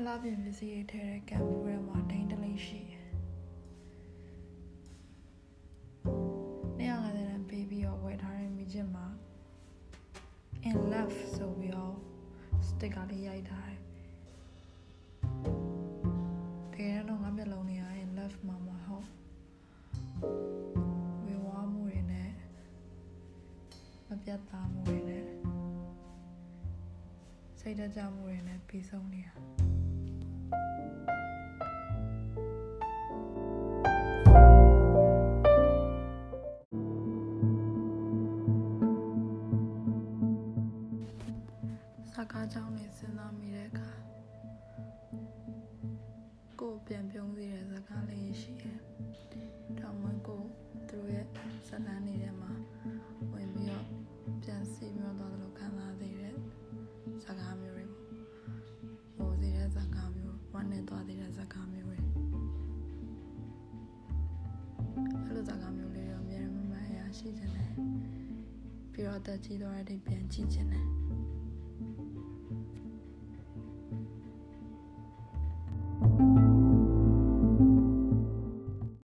အလားပြင်ပစ္စည်းတွေထဲတဲ့ကံဘူးထဲမှာဒိန်းတလိမ့်ရှိတယ်။250တန်းပေးပြီးတော့ဝယ်ထားတဲ့မိချစ်မှာ in love ဆိုပြီးတော့ sticker လေးရိုက်ထားတယ်။တကယ်တော့ငါမျက်လုံးတွေက in love မှာမဟုတ်ဝေဝါမှုတွေနဲ့မပြတ်သားမှုတွေနဲ့စိတ်တကြမှုတွေနဲ့ပြီးဆုံးနေတာ။ စကားကြောင်းနေစဉ်းစားမိတဲ့အခါကိုယ်ပြန်ပြုံးစေတဲ့စကားလေးရှိတယ်။တောင်ဝင်ကိုသူတို့ရဲ့ဇလန်းနေတဲ့မှာဝင်ပြီးတော့ပြန်စီပြီးတော့သွားတယ်လို့ခံစားသေးတဲ့စကားမျိုးတွေပေါ့။ဟိုစေတဲ့စကားမျိုးဝမ်းနဲ့သွားသေးတဲ့စကားမျိုးတွေအဲ့လိုစကားမျိုးလေးတော့အများကြီးမှန်မှန်အရာရှိနေတယ်။ပြီးတော့အသက်ကြီးသွားတဲ့အထိပြန်ကြည့်ချင်တယ်။